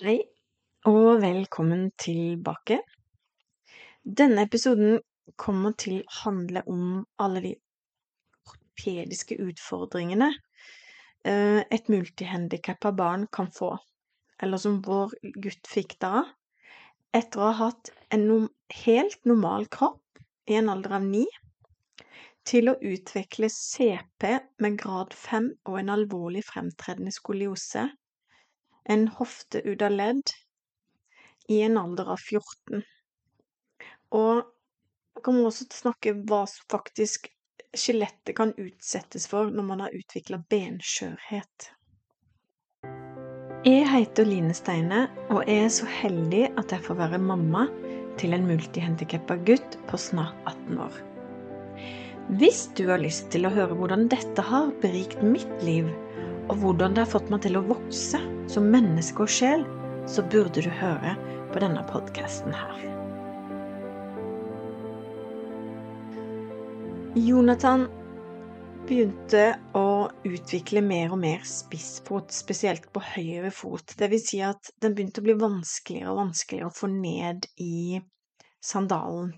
Hei, og velkommen tilbake. Denne episoden kommer til å handle om alle de ortopediske utfordringene eh, et multihandikappa barn kan få, eller som vår gutt fikk da, etter å ha hatt en helt normal kropp i en alder av ni, til å utvikle CP med grad 5 og en alvorlig fremtredende skoliose, en hofte ut av ledd, i en alder av 14. Og jeg kommer også til å snakke hva som faktisk skjelettet kan utsettes for når man har utvikla benskjørhet. Jeg heter Line Steine, og jeg er så heldig at jeg får være mamma til en multihandikappa gutt på snart 18 år. Hvis du har lyst til å høre hvordan dette har berikt mitt liv, og hvordan det har fått meg til å vokse som menneske og sjel, så burde du høre på denne podkasten her. Jonathan begynte å utvikle mer og mer spissfot, spesielt på høyre fot. Det vil si at den begynte å bli vanskeligere og vanskeligere å få ned i sandalen.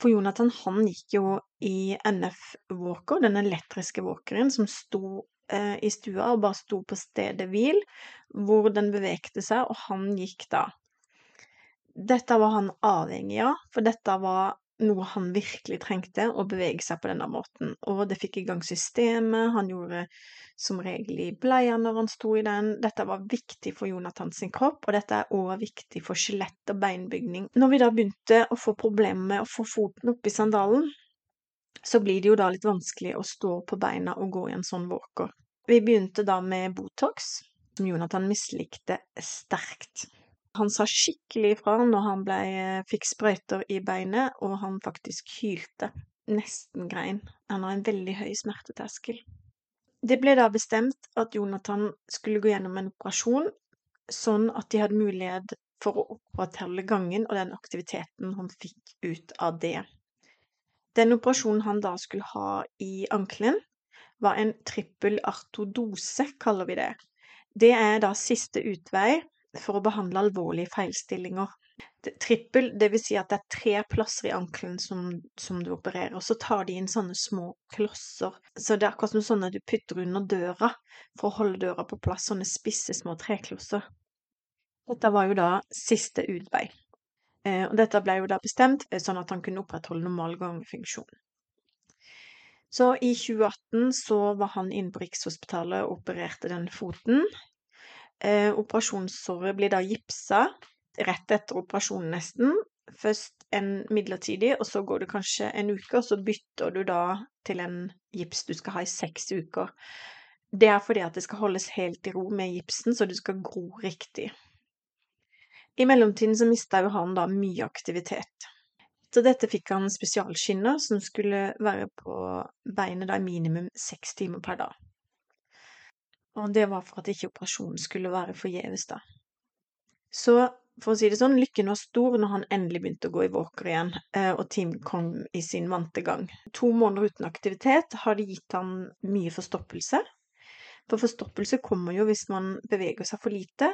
For Jonathan han gikk jo i NF Walker, den elektriske walkeren som sto eh, i stua og bare sto på stedet hvil, hvor den bevegte seg, og han gikk da. Dette var han avhengig av, for dette var noe han virkelig trengte, å bevege seg på denne måten. Og det fikk i gang systemet, han gjorde som regel i bleia når han sto i den. Dette var viktig for Jonathans kropp, og dette er òg viktig for skjelett og beinbygning. Når vi da begynte å få problemer med å få foten oppi sandalen, så blir det jo da litt vanskelig å stå på beina og gå i en sånn walker. Vi begynte da med Botox, som Jonathan mislikte sterkt. Han sa skikkelig ifra når han ble, fikk sprøyter i beinet, og han faktisk hylte. Nesten grein. Han har en veldig høy smerteterskel. Det ble da bestemt at Jonathan skulle gå gjennom en operasjon, sånn at de hadde mulighet for å opprettholde gangen og den aktiviteten han fikk ut av det. Den operasjonen han da skulle ha i ankelen, var en trippel artodose, kaller vi det. Det er da siste utvei for å behandle alvorlige feilstillinger. Trippel, vil si at det er tre plasser i ankelen som, som, du opererer, og så tar de inn sånne små klosser. Så det er akkurat som sånne du putter under døra for å holde døra på plass, sånne spisse, små treklosser. Dette var jo da siste utvei. Eh, og dette ble jo da bestemt eh, sånn at han kunne opprettholde normal gangfunksjon. Så i 2018 så var han inne på Rikshospitalet og opererte den foten. Eh, operasjonssåret blir da gipsa rett etter operasjonen nesten. Først en midlertidig, og så går det kanskje en uke, og så bytter du da til en gips du skal ha i seks uker. Det er fordi at det skal holdes helt i ro med gipsen, så du skal gro riktig. I mellomtiden så mista jo han da mye aktivitet. Så dette fikk han spesialskinner som skulle være på beinet da i minimum seks timer per dag. Og det var for at ikke operasjonen skulle være forgjeves, da. Så for å si det sånn, lykken var stor når han endelig begynte å gå i walker igjen, eh, og Tim kom i sin vante gang. To måneder uten aktivitet hadde gitt han mye forstoppelse. For forstoppelse kommer jo hvis man beveger seg for lite,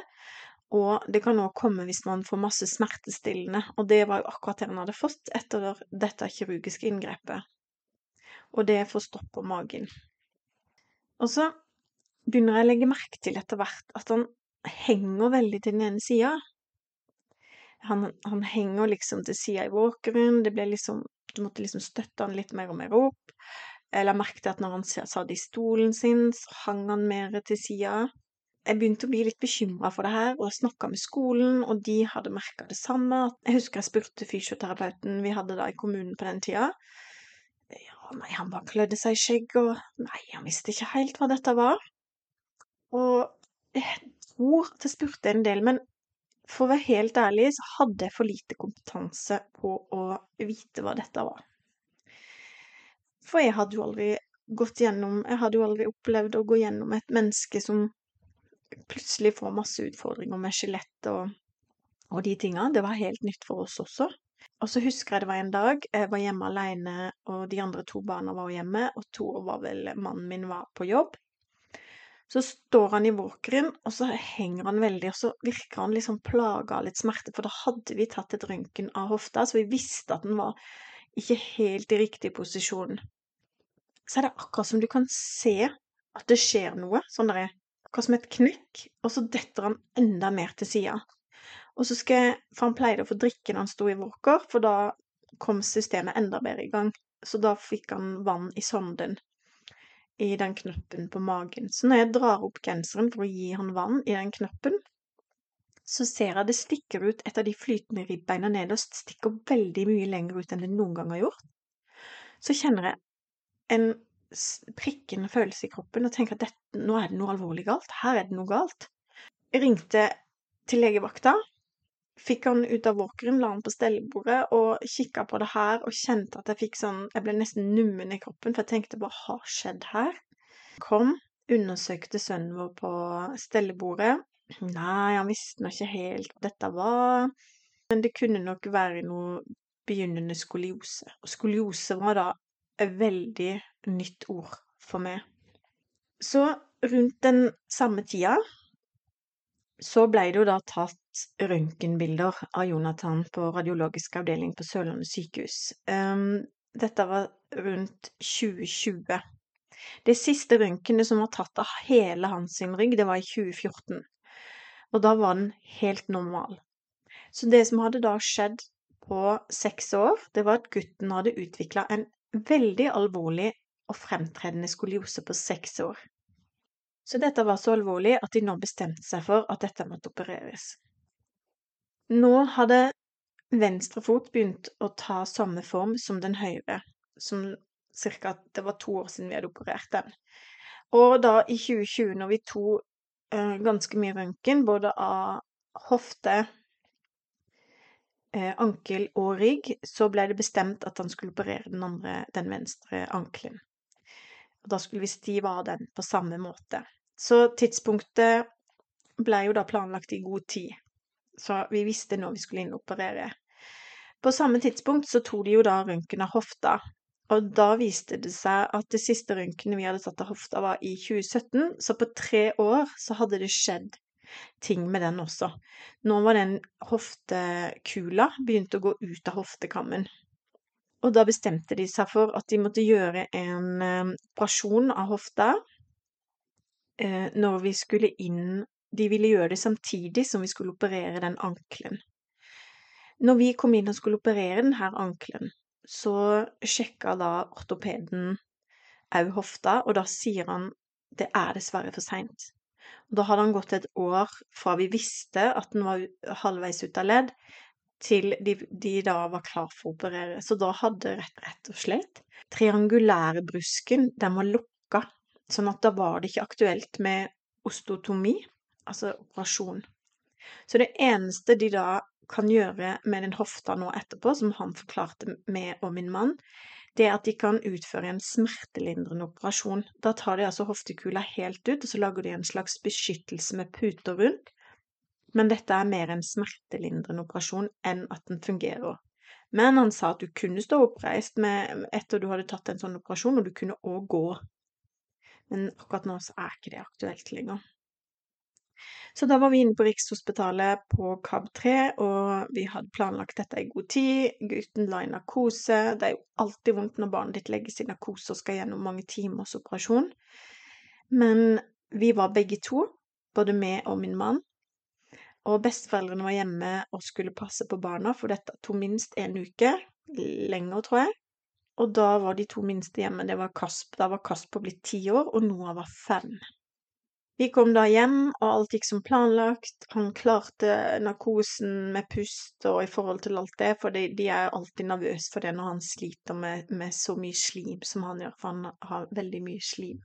og det kan òg komme hvis man får masse smertestillende, og det var jo akkurat det han hadde fått etter dette kirurgiske inngrepet. Og det får stopp på magen. Og så begynner jeg å legge merke til etter hvert at han henger veldig til den ene sida. Han, han, henger liksom til sida i walkeren, det ble liksom Du måtte liksom støtte han litt mer og mer opp. Jeg la at når han satt i stolen sin, så hang han mer til sida. Jeg begynte å bli litt bekymra for det her, og snakka med skolen, og de hadde merka det samme. Jeg husker jeg spurte fysioterapeuten vi hadde da i kommunen på den tida. Ja, nei, han bare klødde seg i skjegget, og nei, han visste ikke helt hva dette var. Og jeg tror at jeg spurte en del, men for å være helt ærlig så hadde jeg for lite kompetanse på å vite hva dette var. For jeg hadde jo aldri gått gjennom Jeg hadde jo aldri opplevd å gå gjennom et menneske som plutselig får masse utfordringer med skjelett og, og de tinga. Det var helt nytt for oss også. Og så husker jeg det var en dag jeg var hjemme alene, og de andre to barna var hjemme, og to var vel Mannen min var på jobb. Så står han i walkeren, og så henger han veldig, og så virker han liksom plaga av litt smerte, for da hadde vi tatt et røntgen av hofta, så vi visste at den var ikke helt i riktig posisjon. Så er det akkurat som du kan se at det skjer noe, sånn der, akkurat som et knekk, og så detter han enda mer til sida. Og så skal jeg For han pleide å få drikke når han sto i walker, for da kom systemet enda bedre i gang. Så da fikk han vann i sonden i den knappen på magen. Så når jeg drar opp genseren for å gi han vann i den knappen, så ser jeg det stikker ut et av de flytende ribbeina nederst, stikker veldig mye lenger ut enn det noen gang har gjort. Så kjenner jeg en prikkende følelse i kroppen og tenker at dette, nå er det noe alvorlig galt. Her er det noe galt. Jeg ringte til legevakta, fikk han ut av walkeren, la han på stellebordet og kikka på det her og kjente at jeg fikk sånn Jeg ble nesten nummen i kroppen, for jeg tenkte hva har skjedd her? Kom, undersøkte sønnen vår på stellebordet. Nei, han visste nå ikke helt hva dette var, men det kunne nok være noe begynnende skoliose. Og skoliose var da et veldig nytt ord for meg. Så rundt den samme tida så ble det jo da tatt røntgenbilder av Jonathan på radiologisk avdeling på Sørlandet sykehus. Um, dette var rundt 2020. Det siste røntgenet som var tatt av hele hans rygg, det var i 2014. Og da var den helt normal. Så det som hadde da skjedd på seks år, det var at gutten hadde utvikla en veldig alvorlig og fremtredende skoliose på seks år. Så dette var så alvorlig at de nå bestemte seg for at dette måtte opereres. Nå hadde venstre fot begynt å ta samme form som den høyre, som cirka Det var to år siden vi hadde operert den. Og da i 2020, når vi tok uh, ganske mye røntgen, både av hofte, ankel og rygg, så ble det bestemt at han skulle operere den andre, den venstre ankelen. Da skulle vi stive av den på samme måte. Så tidspunktet ble jo da planlagt i god tid, så vi visste når vi skulle inn og operere. På samme tidspunkt så tok de jo da røntgen av hofta, og da viste det seg at det siste røntgenet vi hadde tatt av hofta, var i 2017, så på tre år så hadde det skjedd ting med den også. Nå var den hoftekula begynt å gå ut av hoftekammen. Og da bestemte de seg for at de måtte gjøre en eh, operasjon av hofta eh, når vi skulle inn De ville gjøre det samtidig som vi skulle operere den ankelen. Når vi kom inn og skulle operere denne ankelen, så sjekka da ortopeden òg hofta, og da sier han det er dessverre for seint. Da hadde han gått et år fra vi visste at den var halvveis ut av ledd, til de, de, da var klar for å operere. Så da hadde rett, rett og slett triangulære brusken, den var lukka Sånn at da var det ikke aktuelt med ostotomi, altså operasjon. Så det eneste de da kan gjøre med den hofta nå etterpå, som han forklarte med og min mann, det at de kan utføre en smertelindrende operasjon. Da tar de altså hoftekula helt ut, og så lager de en slags beskyttelse med puter rundt. Men dette er mer en smertelindrende operasjon enn at den fungerer. Men han sa at du kunne stå oppreist med, etter du hadde tatt en sånn operasjon, og du kunne òg gå men akkurat nå så er ikke det aktuelt lenger. Så da var vi inne på Rikshospitalet på KAB3, og vi hadde planlagt dette i god tid. Gutten la i narkose. Det er jo alltid vondt når barnet ditt legges i narkose og skal gjennom mange timers operasjon. Men vi var begge to, både meg og min mann. Og besteforeldrene var hjemme og skulle passe på barna, for dette tok minst en uke. Lenger, tror jeg. Og da var de to minste hjemme. Det var Kasp. Da var Kasp blitt ti år, og Noah var fem. Vi kom da hjem, og alt gikk som planlagt. Han klarte narkosen med pust og i forhold til alt det, for de, de er alltid nervøse for det når han sliter med, med, så mye slim som han gjør, for han har veldig mye slim.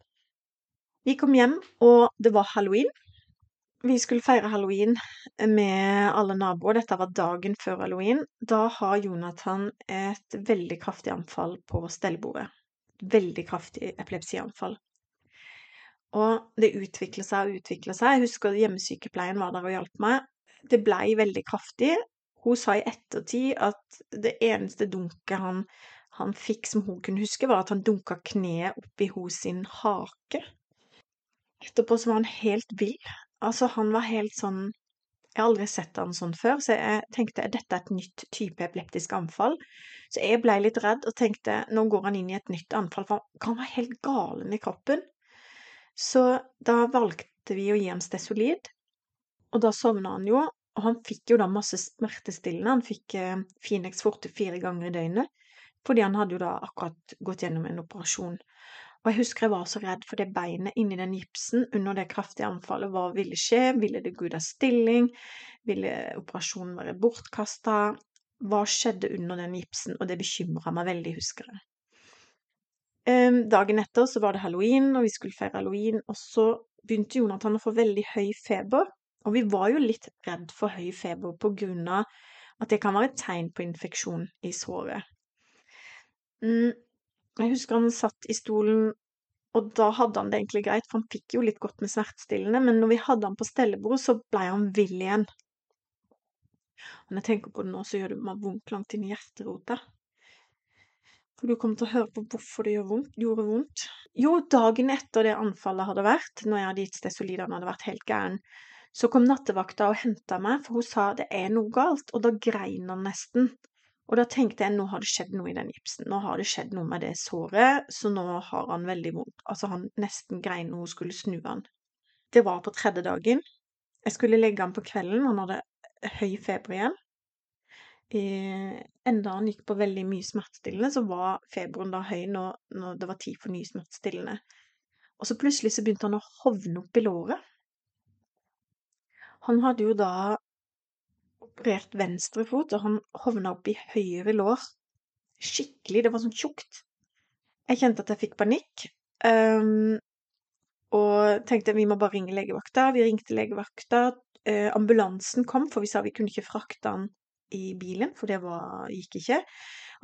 Vi kom hjem, og det var halloween. Vi skulle feire halloween med alle naboer. Dette var dagen før halloween. Da har Jonathan et veldig kraftig anfall på stellebordet. Veldig kraftig epilepsianfall. Og det utvikla seg og utvikla seg. Jeg husker hjemmesykepleien var der og hjalp meg. Det blei veldig kraftig. Hun sa i ettertid at det eneste dunket han, han fikk som hun kunne huske, var at han dunka kneet oppi hos sin hake. Etterpå så var han helt vill. Altså, han var helt sånn Jeg har aldri sett han sånn før, så jeg tenkte er dette et nytt type epileptisk anfall? Så jeg blei litt redd og tenkte nå går han inn i et nytt anfall, for han var helt galen i kroppen. Så da valgte vi å gi ham Stesolid, og da sovna han jo. Og han fikk jo da masse smertestillende. Han fikk eh, Finex forte fire ganger i døgnet, fordi han hadde jo da akkurat gått gjennom en operasjon. Og jeg husker jeg var så redd for det beinet inni den gipsen under det kraftige anfallet. Hva ville skje? Ville det gå ut av stilling? Ville operasjonen være bortkasta? Hva skjedde under den gipsen? Og det bekymra meg veldig, husker jeg. Um, dagen etter så var det halloween, og vi skulle feire halloween. Og så begynte Jonathan å få veldig høy feber. Og vi var jo litt redd for høy feber på grunn av at det kan være et tegn på infeksjon i såret. Mm, jeg husker han satt i stolen, og da hadde han det egentlig greit, for han fikk jo litt godt med smertestillende, men når vi hadde han på stellebordet, så blei han vill igjen. Og når jeg tenker på det nå, så gjør det meg vondt langt inn i hjerterota. For du kommer til å høre på hvorfor det vondt, gjorde vondt. Jo, dagen etter det anfallet hadde vært, når jeg hadde gitt Stesolid, hadde vært helt gæren, så kom nattevakta og henta meg, for hun sa det er noe galt, og da grein han nesten. Og da tenkte jeg nå har det skjedd noe i den gipsen. Nå har det skjedd noe med det såret, så nå har han veldig vondt. Altså, han nesten grein når hun skulle snu han. Det var på tredje dagen. Jeg skulle legge han på kvelden. Han hadde høy feber igjen. Eh, enda han gikk på veldig mye smertestillende, så var feberen da høy når, når det var tid for nye smertestillende. Og så plutselig så begynte han å hovne opp i låret. Han hadde jo da operert venstre fot, og han hovna opp i høyre lår. Skikkelig. Det var sånn tjukt. Jeg kjente at jeg fikk panikk. Um, og tenkte vi må bare ringe legevakta. Vi ringte legevakta. Uh, ambulansen kom, for vi sa vi kunne ikke frakte han i bilen, for det var, gikk ikke.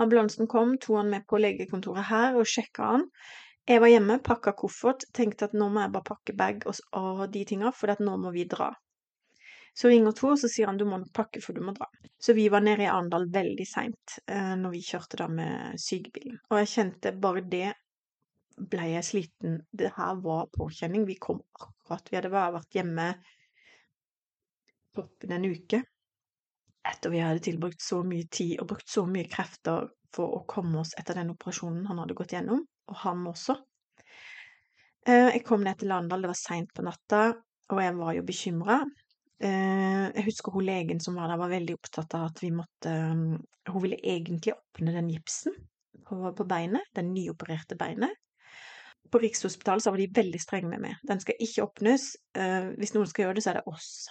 Ambulansen kom, tok han med på legekontoret her og sjekka han. Jeg var hjemme, pakka koffert, tenkte at nå må jeg bare pakke bag og, de tinga, for nå må vi dra. Så ringer Tor, så sier han du må pakke, for du må dra. Så vi var nede i Arendal veldig seint eh, når vi kjørte da med sykebilen. Og jeg kjente bare det ble jeg sliten. Det her var påkjenning. Vi kom akkurat Vi hadde vært hjemme toppen en uke etter vi hadde tilbrukt så mye tid og brukt så mye krefter for å komme oss etter den operasjonen han hadde gått gjennom, og han også. Eh, jeg kom ned til Landal, det var seint på natta, og jeg var jo bekymra. Eh, jeg husker hun legen som var der, var veldig opptatt av at vi måtte mm, Hun ville egentlig åpne den gipsen på, beinet, den nyopererte beinet. På Rikshospitalet så var de veldig strenge med meg. Den skal ikke åpnes. Eh, hvis noen skal gjøre det, så er det oss.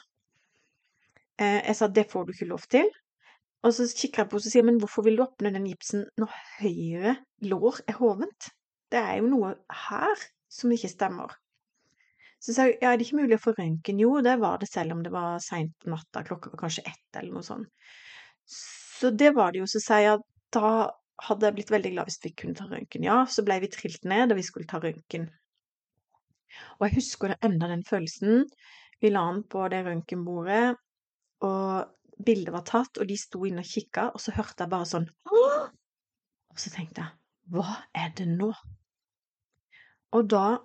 Eh, jeg sa det får du ikke lov til. Og så kikker jeg på henne og sier men hvorfor vil du åpne den gipsen når høyre lår er hovent? Det er jo noe her som ikke stemmer. Så sa jeg ja, er det ikke mulig å få røntgen? Jo, det var det selv om det var seint på natta, klokka var kanskje ett eller noe sånt. Så det var det jo. Så sier jeg at da hadde jeg blitt veldig glad hvis vi kunne ta røntgen. Ja, så ble vi trilt ned da vi skulle ta røntgen. Og jeg husker enda den følelsen. Vi la den på det røntgenbordet, og bildet var tatt, og de sto inne og kikka, og så hørte jeg bare sånn Og så tenkte jeg hva er det nå? Og da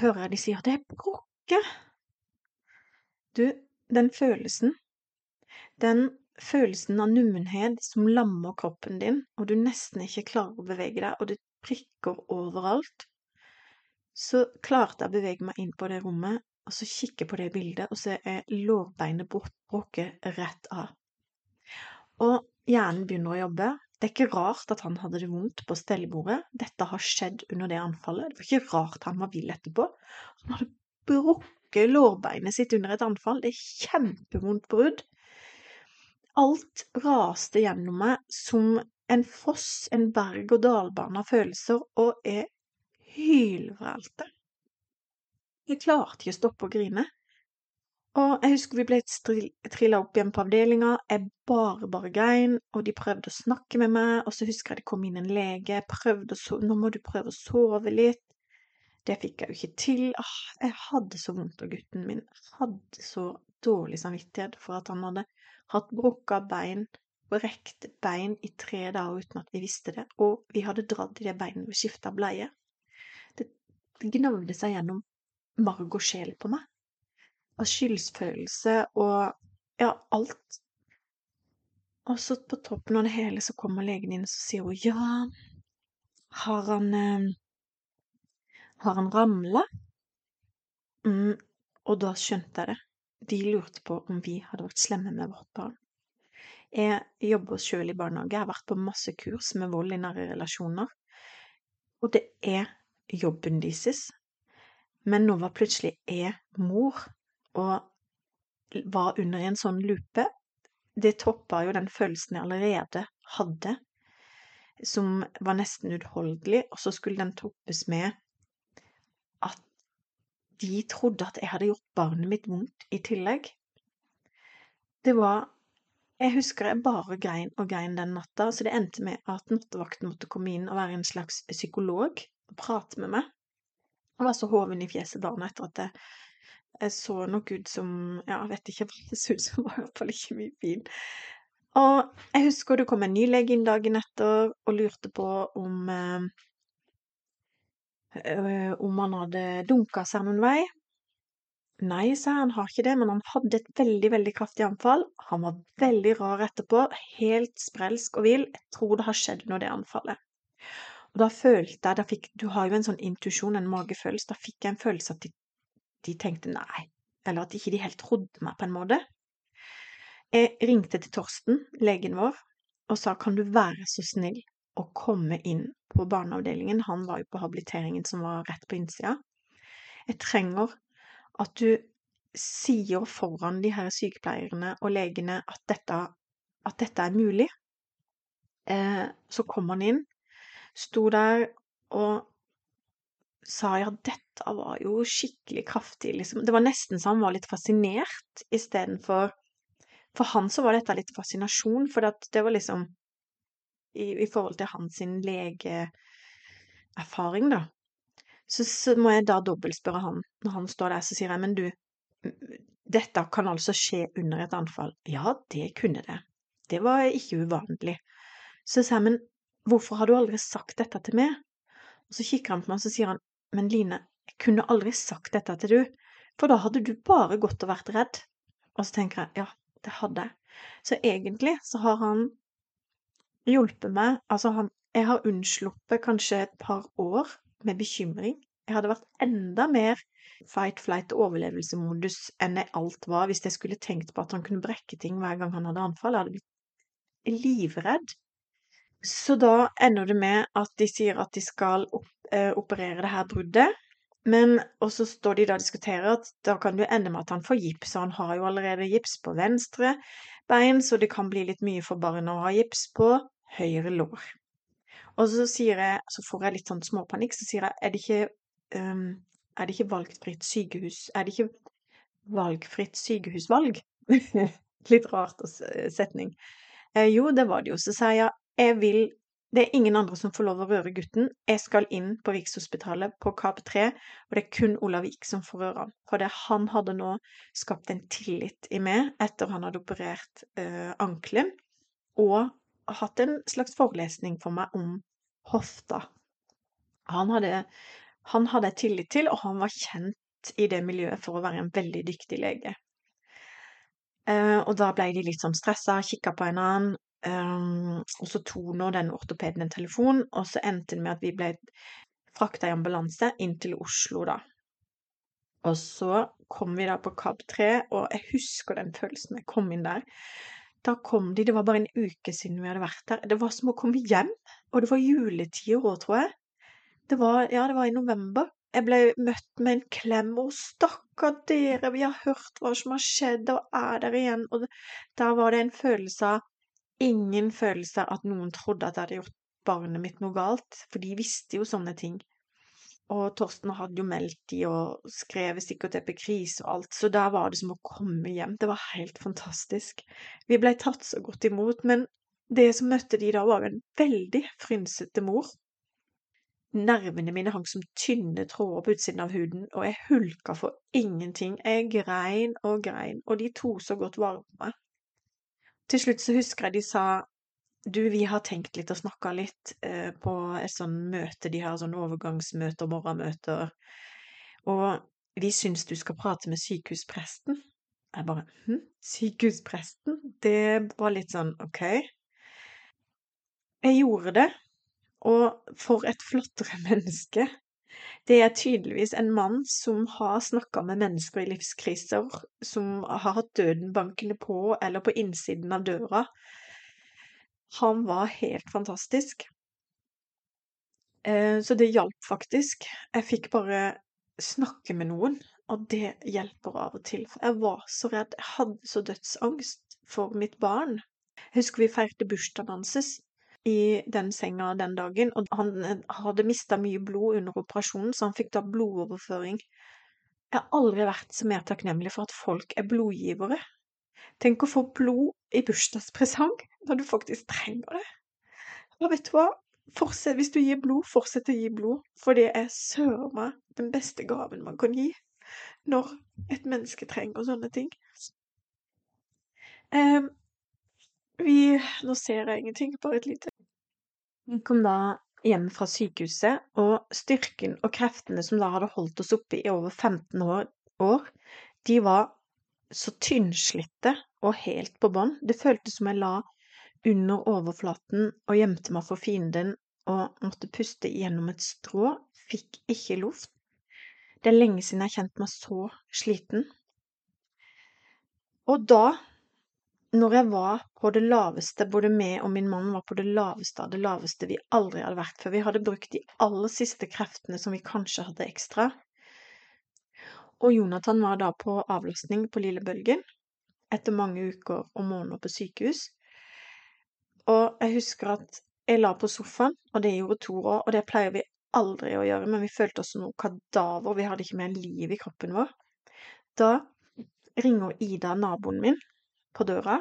hører jeg de sier det er Brokke! Du, den følelsen, den følelsen av nummenhet som lammer kroppen din, og du nesten ikke klarer å bevege deg, og det prikker overalt, så klarte jeg å bevege meg inn på det rommet, og så kikker på det bildet, og så er lårbeinet brukket rett av. Og hjernen begynner å jobbe, det er ikke rart at han hadde det vondt på stellebordet. Dette har skjedd under det anfallet. Det var ikke rart han var vill etterpå. Han hadde brukket lårbeinet sitt under et anfall. Det er kjempevondt brudd. Alt raste gjennom meg som en foss, en berg-og-dal-bane av følelser, og jeg hylvralte. Jeg klarte ikke å stoppe å grine. Og jeg husker vi ble trilla opp igjen på avdelinga, jeg bare, bare grein, og de prøvde å snakke med meg, og så husker jeg det kom inn en lege, prøvde å sove, nå må du prøve å sove litt. Det fikk jeg jo ikke til. Åh, jeg hadde så vondt og gutten min. Hadde så dårlig samvittighet for at han hadde hatt brukka bein, brekt bein, i tre dager uten at vi visste det, og vi hadde dratt i det beinet og skifta bleie. Det gnagde seg gjennom bare og sjel på meg. Av skyldsfølelse og ja, alt. Og så på toppen av det hele så kommer legen inn og sier hun ja, har han eh, Har han ramla? Mm, og da skjønte jeg det. De lurte på om vi hadde vært slemme med vårt barn. Jeg jobber sjøl i barnehage, jeg har vært på masse kurs med vold i nære relasjoner. Og det er jobben deres. Men nå var plutselig jeg mor, og var under en sånn lupe. Det toppa jo den følelsen jeg allerede hadde, som var nesten uutholdelig, og så skulle den toppes med at de trodde at jeg hadde gjort barnet mitt vondt i tillegg. Det var Jeg husker jeg bare grein og grein den natta, så det endte med at nattevakten måtte komme inn og være en slags psykolog og prate med meg. Jeg var så hoven i fjeset dagen etter at jeg, jeg så nok ut som Ja, jeg vet ikke hva det så ut som, var i hvert fall ikke mye fin. Og jeg husker det kom en ny lege inn dagen etter og lurte på om eh, om han hadde dunka seg noen vei. Nei, sa han har ikke det, men han hadde et veldig, veldig kraftig anfall. Han var veldig rar etterpå, helt sprelsk og vill. Jeg tror det har skjedd under det anfallet. Og da følte jeg, da fikk, du har jo en sånn intuisjon, en magefølelse, da fikk jeg en følelse at de, de tenkte nei, eller at ikke de helt trodde meg på en måte. Jeg ringte til Torsten, legen vår, og sa kan du være så snill å komme inn på barneavdelingen, han var jo på habiliteringen som var rett på innsida. Jeg trenger at du sier foran de her sykepleierne og legene at dette, at dette er mulig. Eh, så kom han inn, sto der og sa ja, dette var jo skikkelig kraftig, liksom. Det var nesten så han var litt fascinert istedenfor For han så var dette litt fascinasjon, for det var liksom i, i forhold til hans legeerfaring, da. Så, så må jeg da dobbeltspørre han når han står der, så sier jeg men du, dette kan altså skje under et anfall. Ja, det kunne det. Det var ikke uvanlig. Så sa jeg men hvorfor har du aldri sagt dette til meg? Og så kikker han på meg og så sier han men Line, jeg kunne aldri sagt dette til du, for da hadde du bare gått og vært redd. Og så tenker jeg ja, det hadde jeg. Så egentlig så har han hjulpet meg, altså han, jeg har unnsluppet kanskje et par år med bekymring. Jeg hadde vært enda mer fight, flight og overlevelsesmodus enn jeg alt var hvis jeg skulle tenkt på at han kunne brekke ting hver gang han hadde anfall. Jeg hadde blitt livredd. Så da ender det med at de sier at de skal opp, eh, operere det her bruddet. Men og så står de da og diskuterer at da kan det ende med at han får gips, og han har jo allerede gips på venstre bein, så det kan bli litt mye for barnet å ha gips på høyre lår. Og så jeg, så får jeg litt sånn småpanikk, så sier jeg er det ikke, um, er det ikke valgfritt sykehus Er det ikke valgfritt sykehusvalg? litt rart setning. Eh, jo, det var det jo. Så sier jeg jeg vil det er ingen andre som får lov å røre gutten. Jeg skal inn på Rikshospitalet på KP3, og det er kun Olav Vik som får røre han. For det han hadde nå skapt en tillit i meg etter han hadde operert uh, ankelen, og hatt en slags forelesning for meg om hofta. Han hadde, han hadde jeg tillit til, og han var kjent i det miljøet for å være en veldig dyktig lege. Uh, og da ble de litt sånn stressa, kikka på hverandre, Um, og så tok nå den ortopeden en telefon, og så endte det med at vi ble frakta i ambulanse inn til Oslo, da. Og så kom vi da på KAB 3, og jeg husker den følelsen jeg kom inn der. Da kom de, det var bare en uke siden vi hadde vært der. Det var som å komme hjem, og det var juletid òg, tror jeg. Det var, ja, det var i november. Jeg ble møtt med en klem, og stakkar dere, vi har hørt hva som har skjedd, og er der igjen. Og da var det en følelse av ingen følelse av at noen trodde at jeg hadde gjort barnet mitt noe galt, for de visste jo sånne ting. Og Torsten hadde jo meldt de og skrevet sikkert epikris og alt, så da var det som å komme hjem. Det var helt fantastisk. Vi blei tatt så godt imot, men det som møtte de da, var en veldig frynsete mor. Nervene mine hang som tynne tråder på utsiden av huden, og jeg hulka for ingenting. Jeg grein og grein, og de tok så godt vare på meg. Til slutt så husker jeg de sa du, vi har tenkt litt og snakka litt eh, på et sånn møte, de har sånn overgangsmøter, morgenmøter, og vi syns du skal prate med sykehuspresten. Jeg bare hm, sykehuspresten? Det var litt sånn ok. Jeg gjorde det, og for et flottere menneske. Det er tydeligvis en mann som har snakka med mennesker i livskriser, som har hatt døden bankende på eller på innsiden av døra. Han var helt fantastisk. Eh, så det hjalp faktisk. Jeg fikk bare snakke med noen, og det hjelper av og til. For jeg var så redd. Jeg hadde så dødsangst for mitt barn. Jeg husker vi feirte bursdagen hans i den senga den dagen, og han eh, hadde mista mye blod under operasjonen, så han fikk da blodoverføring. Jeg har aldri vært så mer takknemlig for at folk er blodgivere. Tenk å få blod i bursdagspresang når du faktisk trenger det. Og vet du hva? Fortsett, hvis du gir blod, fortsett å gi blod, for det er søren meg den beste gaven man kan gi når et menneske trenger sånne ting. Um, vi Nå ser jeg ingenting, bare et lite vi kom da hjem fra sykehuset, og styrken og kreftene som da hadde holdt oss oppe i over 15 år, de var så tynnslitte og helt på bånn. Det føltes som jeg la under overflaten og gjemte meg for fienden og måtte puste gjennom et strå, fikk ikke luft. Det er lenge siden jeg har kjent meg så sliten. Og da når jeg var på det laveste, både meg og min mann var på det laveste av det laveste vi aldri hadde vært før. Vi hadde brukt de aller siste kreftene som vi kanskje hadde ekstra. Og Jonathan var da på avlastning på Lille Bølgen etter mange uker og måneder på sykehus. Og jeg husker at jeg la på sofaen, og det gjorde Tor òg, og det pleier vi aldri å gjøre, men vi følte oss som noen kadaver, vi hadde ikke mer liv i kroppen vår. Da ringer Ida, naboen min, på døra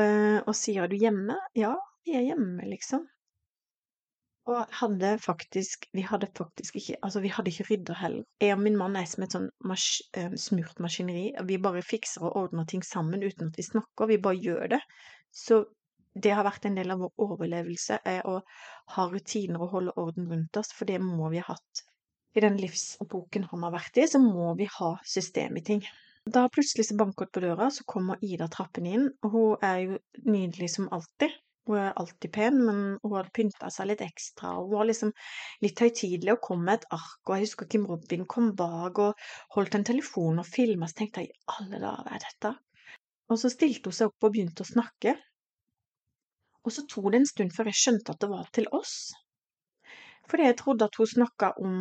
eh, og sier 'er du hjemme?' 'Ja, vi er hjemme', liksom. Og hadde faktisk Vi hadde faktisk ikke Altså, vi hadde ikke rydda heller. Jeg og min mann er som et sånn eh, smurt maskineri. Vi bare fikser og ordner ting sammen uten at vi snakker, vi bare gjør det. Så det har vært en del av vår overlevelse, er å ha rutiner og holde orden rundt oss, for det må vi ha hatt. I den livsepoken han har vært i, så må vi ha system i ting. Da plutselig så banker det på døra, så kommer Ida trappen inn, og hun er jo nydelig som alltid. Hun er alltid pen, men hun hadde pynta seg litt ekstra, hun var liksom litt høytidelig og kom med et ark, og jeg husker Kim Robin kom bak og holdt en telefon og filma, så tenkte jeg i alle dager, hva er dette? Og så stilte hun seg opp og begynte å snakke, og så tok det en stund før jeg skjønte at det var til oss. Fordi jeg trodde at hun snakka om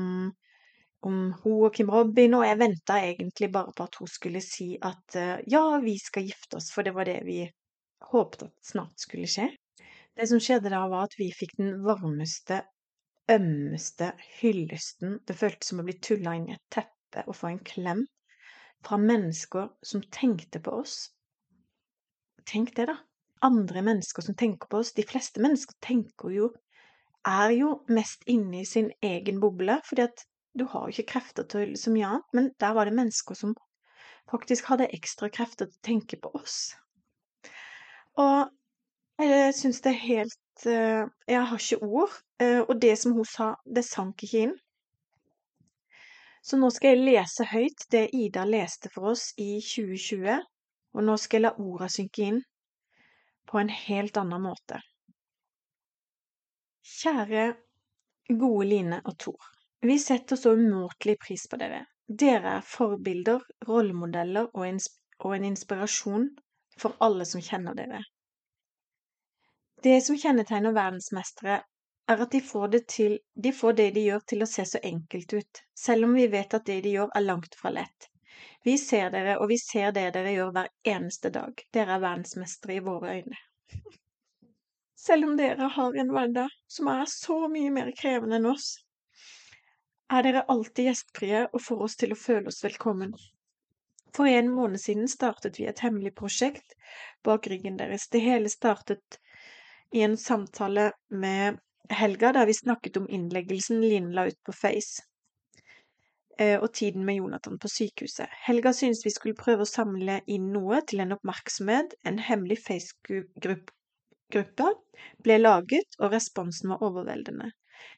om hun og Kim Robin, og jeg venta egentlig bare på at hun skulle si at eh, ja, vi skal gifte oss, for det var det vi håpet at snart skulle skje. Det som skjedde da, var at vi fikk den varmeste, ømmeste hyllesten. Det føltes som å bli tulla inn i et teppe og få en klem fra mennesker som tenkte på oss. Tenk det, da. Andre mennesker som tenker på oss. De fleste mennesker tenker jo Er jo mest inne i sin egen boble, fordi at du har jo ikke krefter til så mye annet, men der var det mennesker som faktisk hadde ekstra krefter til å tenke på oss. Og jeg syns det er helt eh, Jeg har ikke ord. Eh, og det som hun sa, det sank ikke inn. Så nå skal jeg lese høyt det Ida leste for oss i 2020, og nå skal jeg la orda synke inn på en helt annen måte. Kjære gode Line og Tor. Vi setter så umåtelig pris på dere. Dere er forbilder, rollemodeller og, en inspirasjon for alle som kjenner dere. Det som kjennetegner verdensmestere, er at de får, det til, de får det de gjør til å se så enkelt ut, selv om vi vet at det de gjør er langt fra lett. Vi ser dere, og vi ser det dere gjør hver eneste dag. Dere er verdensmestere i våre øyne. Selv om dere har en hverdag som er så mye mer krevende enn oss, er dere alltid gjestfrie og får oss til å føle oss velkommen. For en måned siden startet vi et hemmelig prosjekt bak ryggen deres. Det hele startet i en samtale med Helga, der vi snakket om innleggelsen Linn la ut på Face, eh, og tiden med Jonathan på sykehuset. Helga syntes vi skulle prøve å samle inn noe til en oppmerksomhet. En hemmelig Facebook-gruppe ble laget, og responsen var overveldende.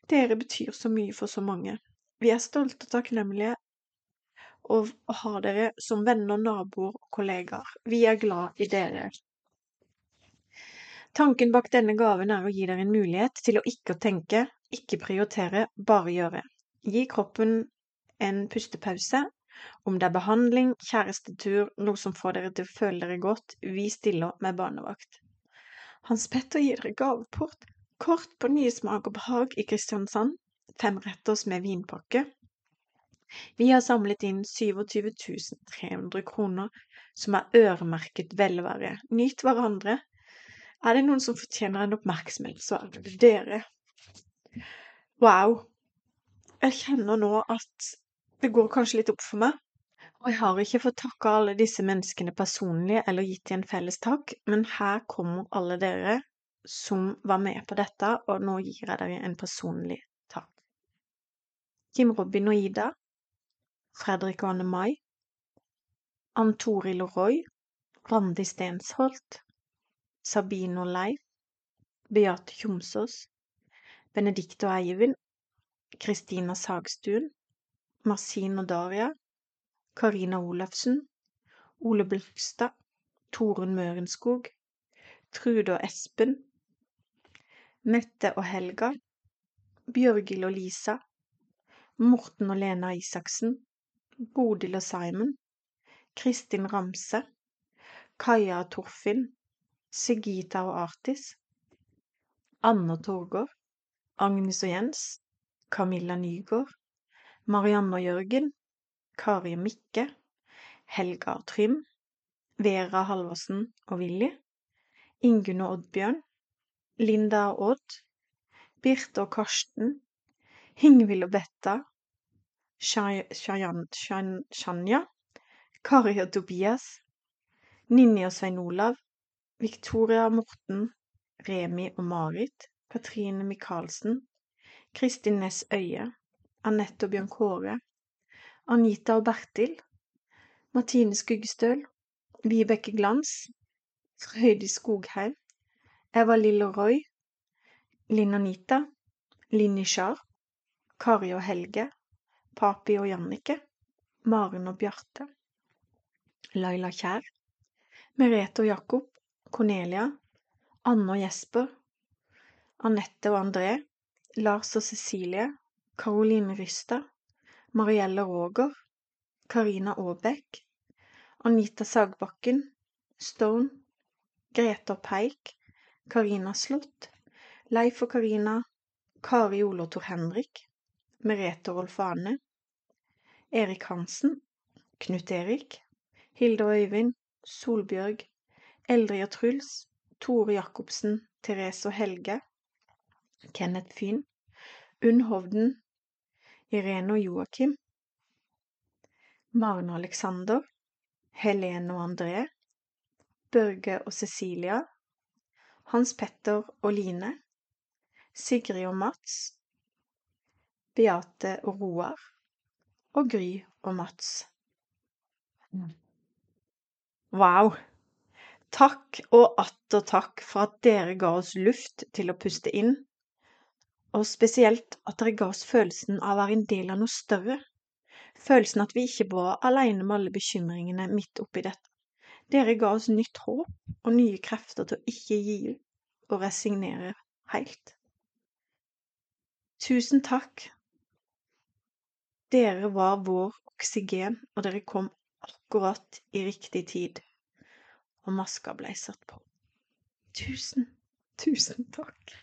Dere betyr så mye for så mange. Vi er stolte og takknemlige og ha dere som venner, naboer og kollegaer. Vi er glad i dere. Tanken bak denne gaven er å gi dere en mulighet til å ikke tenke, ikke prioritere, bare gjøre. Gi kroppen en pustepause. Om det er behandling, kjærestetur, noe som får dere til å føle dere godt, vi stiller med barnevakt. Hans Petter gir dere gaveport. Kort på Nye Smak og Behag i Kristiansand. Femretters med vinpakke. Vi har samlet inn 27 300 kroner som er øremerket velvære. Nyt hverandre. Er det noen som fortjener en oppmerksomhet, så er det dere. Wow. Jeg kjenner nå at det går kanskje litt opp for meg. Og jeg har ikke fått takka alle disse menneskene personlig eller gitt dem en felles takk, men her kommer alle dere som var med på dette, og nå gir jeg dere en personlig. Kim Robin og Ida, Fredrik og Anne Mai, Ann Toril og Roy, Randi Stensholt, Sabine og Leif, Beate Kjomsås, Benedicte og Eivind, Kristina Sagstuen, Marcin og Daria, Karina Olafsen, Ole Bløkstad, Torunn Mørenskog, Trude og Espen, Mette og Helga, Bjørgil og Lisa, Morten og Lena Isaksen, Bodil og Simon, Kristin Ramse, Kaja og Torfinn, Sigita og Artis, Anne og Torgård, Agnes og Jens, Camilla Nygaard, Marianne og Jørgen, Kari og Mikke, Helga og Trym, Vera Halvorsen og Willy, Ingunn og Oddbjørn, Linda og Odd, Birte og Karsten, Ingvild og Betta, Shanya, Kari og Tobias, Ninni og Svein Olav, Victoria og Morten, Remi og Marit, Katrine Michaelsen, Kristin Næss Øie, Anette og Bjørn Kåre, Anita og Bertil, Martine Skuggestøl, Vibeke Glans, Frøydis Skogheim, Eva Lille Roy, Linn Anita, Linni Skjar, Kari og Helge, Papi og Jannike, Maren og Bjarte, Laila Kjær, Merete og Jakob, Cornelia, Anne og Jesper, Anette og André, Lars og Cecilie, Karoline Rysta, Marielle Roger, Karina Aabekk, Anita Sagbakken, Stone, Greta Peik, Karina Slott, Leif og Karina, Kari Olotor og Tor Henrik, Merete Rolf Ane, Erik Hansen, Knut Erik, Hilde og Øyvind, Solbjørg, Eldrid og Truls, Tore Jacobsen, Therese og Helge, Kenneth Fyn, Unn Hovden, Irene og Joakim, Maren og Alexander, Helene og André, Børge og Cecilia, Hans Petter og Line, Sigrid og Mats, Beate og Roar og Gry og Mats. Wow! Takk og atter takk for at dere ga oss luft til å puste inn og spesielt at dere ga oss følelsen av å være en del av noe større. Følelsen at vi ikke var alene med alle bekymringene midt oppi dette. Dere ga oss nytt håp og nye krefter til å ikke gi og resignere helt. Tusen takk. Dere var vår oksygen, og dere kom akkurat i riktig tid. Og maska ble satt på. Tusen, tusen takk.